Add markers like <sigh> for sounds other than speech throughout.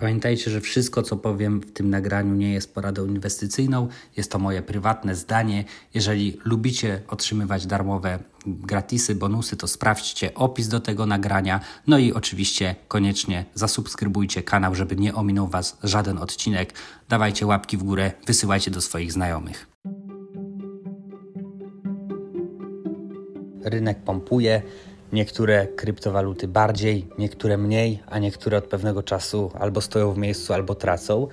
Pamiętajcie, że wszystko, co powiem w tym nagraniu, nie jest poradą inwestycyjną. Jest to moje prywatne zdanie. Jeżeli lubicie otrzymywać darmowe gratisy, bonusy, to sprawdźcie opis do tego nagrania. No i oczywiście koniecznie zasubskrybujcie kanał, żeby nie ominął Was żaden odcinek. Dawajcie łapki w górę, wysyłajcie do swoich znajomych. Rynek pompuje Niektóre kryptowaluty bardziej, niektóre mniej, a niektóre od pewnego czasu albo stoją w miejscu, albo tracą.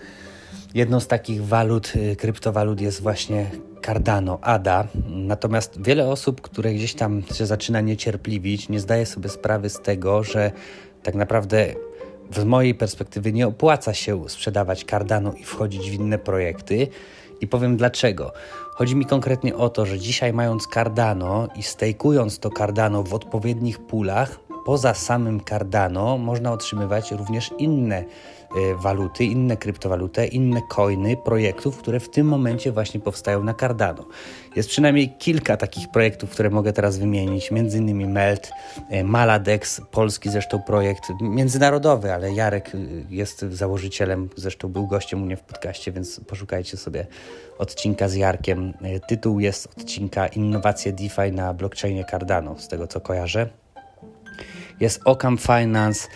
Jedną z takich walut, y, kryptowalut jest właśnie Cardano, ADA. Natomiast wiele osób, które gdzieś tam się zaczyna niecierpliwić, nie zdaje sobie sprawy z tego, że tak naprawdę z mojej perspektywy nie opłaca się sprzedawać Cardano i wchodzić w inne projekty. I powiem dlaczego. Chodzi mi konkretnie o to, że dzisiaj mając Cardano i stejkując to Cardano w odpowiednich pulach, poza samym Cardano można otrzymywać również inne y, waluty, inne kryptowaluty, inne coiny projektów, które w tym momencie właśnie powstają na Cardano. Jest przynajmniej kilka takich projektów, które mogę teraz wymienić, między innymi Melt, y, Maladex, polski zresztą projekt międzynarodowy, ale Jarek y, jest założycielem, zresztą był gościem u mnie w podcaście, więc poszukajcie sobie odcinka z Jarkiem. Tytuł jest odcinka Innowacje DeFi na blockchainie Cardano, z tego co kojarzę jest Ocam Finance,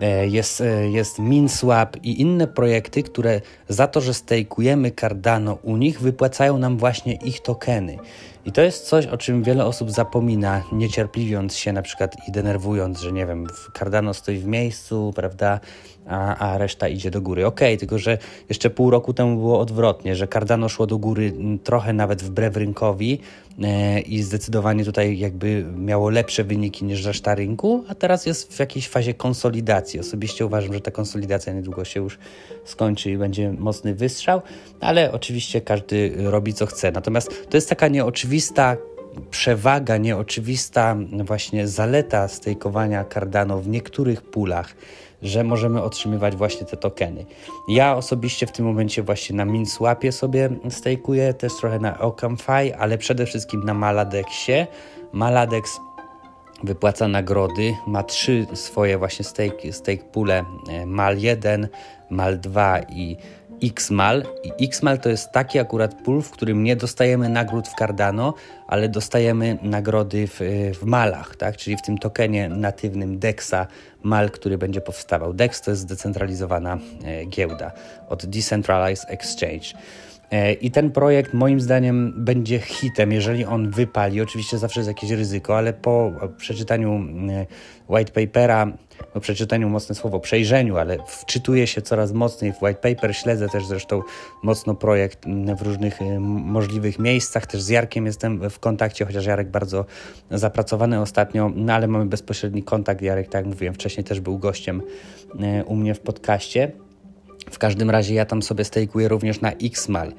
e, jest, e, jest MinSwap i inne projekty, które za to, że stejkujemy Cardano u nich, wypłacają nam właśnie ich tokeny. I to jest coś, o czym wiele osób zapomina, niecierpliwiąc się na przykład i denerwując, że nie wiem, Cardano stoi w miejscu, prawda, a, a reszta idzie do góry. Okej, okay, tylko że jeszcze pół roku temu było odwrotnie, że Cardano szło do góry trochę nawet wbrew rynkowi i zdecydowanie tutaj jakby miało lepsze wyniki niż reszta rynku, a teraz jest w jakiejś fazie konsolidacji. Osobiście uważam, że ta konsolidacja niedługo się już skończy i będzie mocny wystrzał, ale oczywiście każdy robi co chce. Natomiast to jest taka nieoczywista przewaga, nieoczywista właśnie zaleta stejkowania Cardano w niektórych pulach, że możemy otrzymywać właśnie te tokeny. Ja osobiście w tym momencie właśnie na MinSwapie sobie stejkuję, też trochę na OCamFi, ale przede wszystkim na Maladexie. Maladex wypłaca nagrody, ma trzy swoje właśnie stake, stake pule, e, MAL 1, MAL 2 i XMAL. I XMAL to jest taki akurat pool, w którym nie dostajemy nagród w Cardano, ale dostajemy nagrody w, w malach, tak? czyli w tym tokenie natywnym DEXa mal, który będzie powstawał. DEX to jest zdecentralizowana e, giełda od Decentralized Exchange. E, I ten projekt moim zdaniem będzie hitem, jeżeli on wypali. Oczywiście zawsze jest jakieś ryzyko, ale po przeczytaniu e, white papera, przeczytaniu mocne słowo, przejrzeniu, ale wczytuję się coraz mocniej w white paper, śledzę też zresztą mocno projekt w różnych e, możliwych miejscach. Też z Jarkiem jestem w kontakcie, chociaż Jarek bardzo zapracowany ostatnio, no ale mamy bezpośredni kontakt. Jarek, tak jak mówiłem wcześniej, też był gościem u mnie w podcaście. W każdym razie ja tam sobie stejkuję również na XMAL.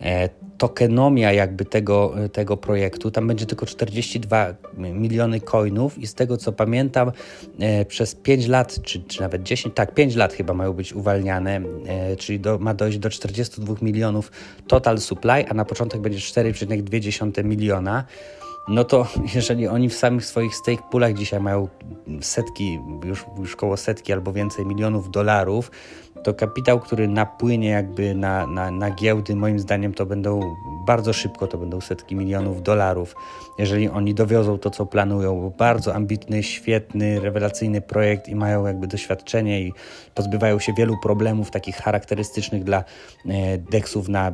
E, tokenomia jakby tego, tego projektu, tam będzie tylko 42 miliony coinów i z tego co pamiętam e, przez 5 lat, czy, czy nawet 10, tak 5 lat chyba mają być uwalniane, e, czyli do, ma dojść do 42 milionów total supply, a na początek będzie 4,2 miliona no to <laughs> jeżeli oni w samych swoich stake poolach dzisiaj mają setki, już, już koło setki albo więcej milionów dolarów, to kapitał, który napłynie jakby na, na, na giełdy, moim zdaniem to będą bardzo szybko, to będą setki milionów dolarów, jeżeli oni dowiozą to, co planują, bo bardzo ambitny, świetny, rewelacyjny projekt i mają jakby doświadczenie i pozbywają się wielu problemów takich charakterystycznych dla e, deksów na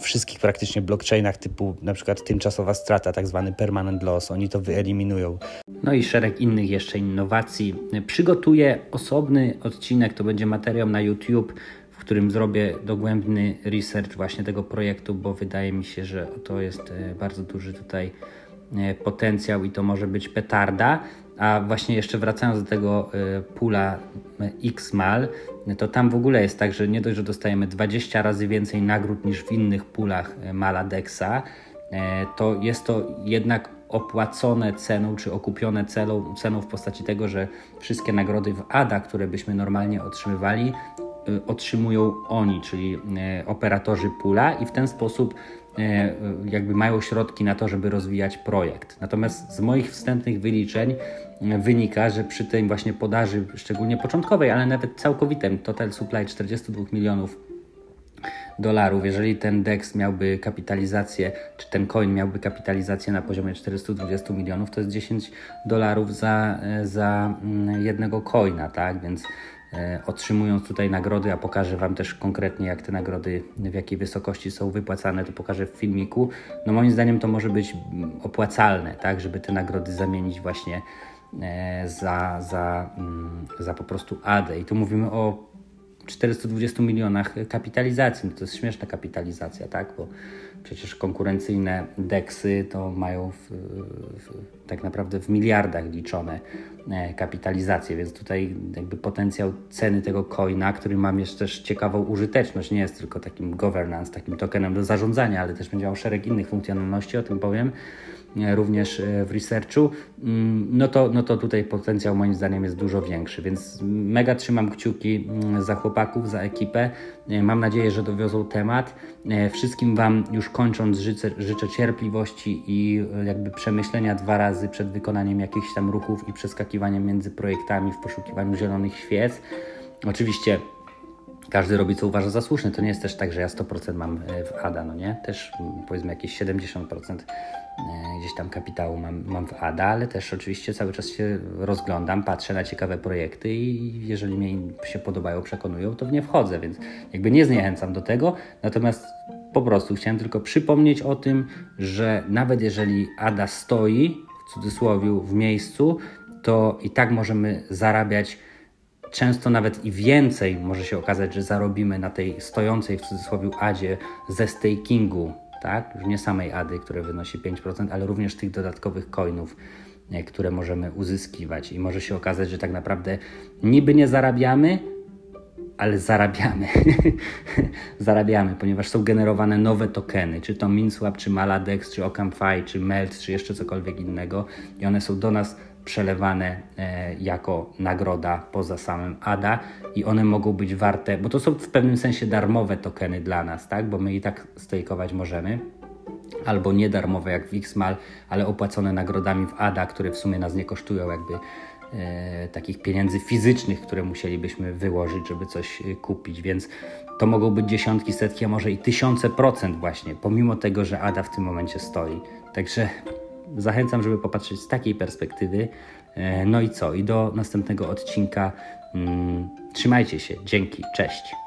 wszystkich praktycznie blockchainach typu na przykład tymczasowa strata, tak zwany permanent loss, oni to wyeliminują. No i szereg innych jeszcze innowacji. Przygotuję osobny odcinek, to będzie materiał na YouTube, w którym zrobię dogłębny research właśnie tego projektu, bo wydaje mi się, że to jest e, bardzo duży tutaj e, potencjał i to może być petarda. A właśnie jeszcze wracając do tego y, pula Xmal, to tam w ogóle jest tak, że nie dość, że dostajemy 20 razy więcej nagród niż w innych pulach Maladexa, to jest to jednak opłacone ceną, czy okupione ceną, ceną w postaci tego, że wszystkie nagrody w ADA, które byśmy normalnie otrzymywali, otrzymują oni, czyli operatorzy pula i w ten sposób E, jakby mają środki na to, żeby rozwijać projekt. Natomiast z moich wstępnych wyliczeń wynika, że przy tej właśnie podaży, szczególnie początkowej, ale nawet całkowitym total supply 42 milionów dolarów, jeżeli ten DEX miałby kapitalizację, czy ten coin miałby kapitalizację na poziomie 420 milionów, to jest 10 dolarów za, za mm, jednego coina, tak? Więc otrzymując tutaj nagrody, a pokażę Wam też konkretnie, jak te nagrody, w jakiej wysokości są wypłacane, to pokażę w filmiku. No moim zdaniem to może być mm, opłacalne, tak, żeby te nagrody zamienić właśnie e, za, za, mm, za po prostu ADE. I tu mówimy o 420 milionach kapitalizacji. No to jest śmieszna kapitalizacja, tak? Bo przecież konkurencyjne deksy to mają w, w, tak naprawdę w miliardach liczone e, kapitalizacje, więc tutaj jakby potencjał ceny tego coina, który ma jeszcze też ciekawą użyteczność, nie jest tylko takim governance, takim tokenem do zarządzania, ale też będzie miał szereg innych funkcjonalności, o tym powiem również e, w researchu, mm, no to, no to tutaj potencjał moim zdaniem jest dużo większy, więc mega trzymam kciuki mm, za chłopaków, za ekipę. E, mam nadzieję, że dowiozą temat. E, wszystkim Wam już kończąc życzę, życzę cierpliwości i jakby przemyślenia dwa razy przed wykonaniem jakichś tam ruchów i przeskakiwaniem między projektami w poszukiwaniu zielonych świec. Oczywiście każdy robi co uważa za słuszne. To nie jest też tak, że ja 100% mam w ADA, no nie? Też mm, powiedzmy jakieś 70% E, gdzieś tam kapitału mam, mam w ADA, ale też oczywiście cały czas się rozglądam, patrzę na ciekawe projekty i jeżeli mi się podobają, przekonują, to w nie wchodzę, więc jakby nie zniechęcam do tego, natomiast po prostu chciałem tylko przypomnieć o tym, że nawet jeżeli ADA stoi, w cudzysłowie, w miejscu, to i tak możemy zarabiać często nawet i więcej może się okazać, że zarobimy na tej stojącej w cudzysłowie adzie ze stakingu tak? Już nie samej ADY, które wynosi 5%, ale również tych dodatkowych coinów, e, które możemy uzyskiwać. I może się okazać, że tak naprawdę niby nie zarabiamy, ale zarabiamy. <laughs> zarabiamy, ponieważ są generowane nowe tokeny, czy to MinSwap, czy Maladex, czy OccamFi, czy Melt, czy jeszcze cokolwiek innego i one są do nas przelewane e, jako nagroda poza samym ADA i one mogą być warte, bo to są w pewnym sensie darmowe tokeny dla nas, tak? Bo my i tak stejkować możemy. Albo nie darmowe jak w Xmal, ale opłacone nagrodami w ADA, które w sumie nas nie kosztują jakby takich pieniędzy fizycznych, które musielibyśmy wyłożyć, żeby coś e, kupić, więc to mogą być dziesiątki, setki, a może i tysiące procent właśnie, pomimo tego, że ADA w tym momencie stoi. Także zachęcam, żeby popatrzeć z takiej perspektywy. E, no i co? I do następnego odcinka. Mm, trzymajcie się. Dzięki. Cześć.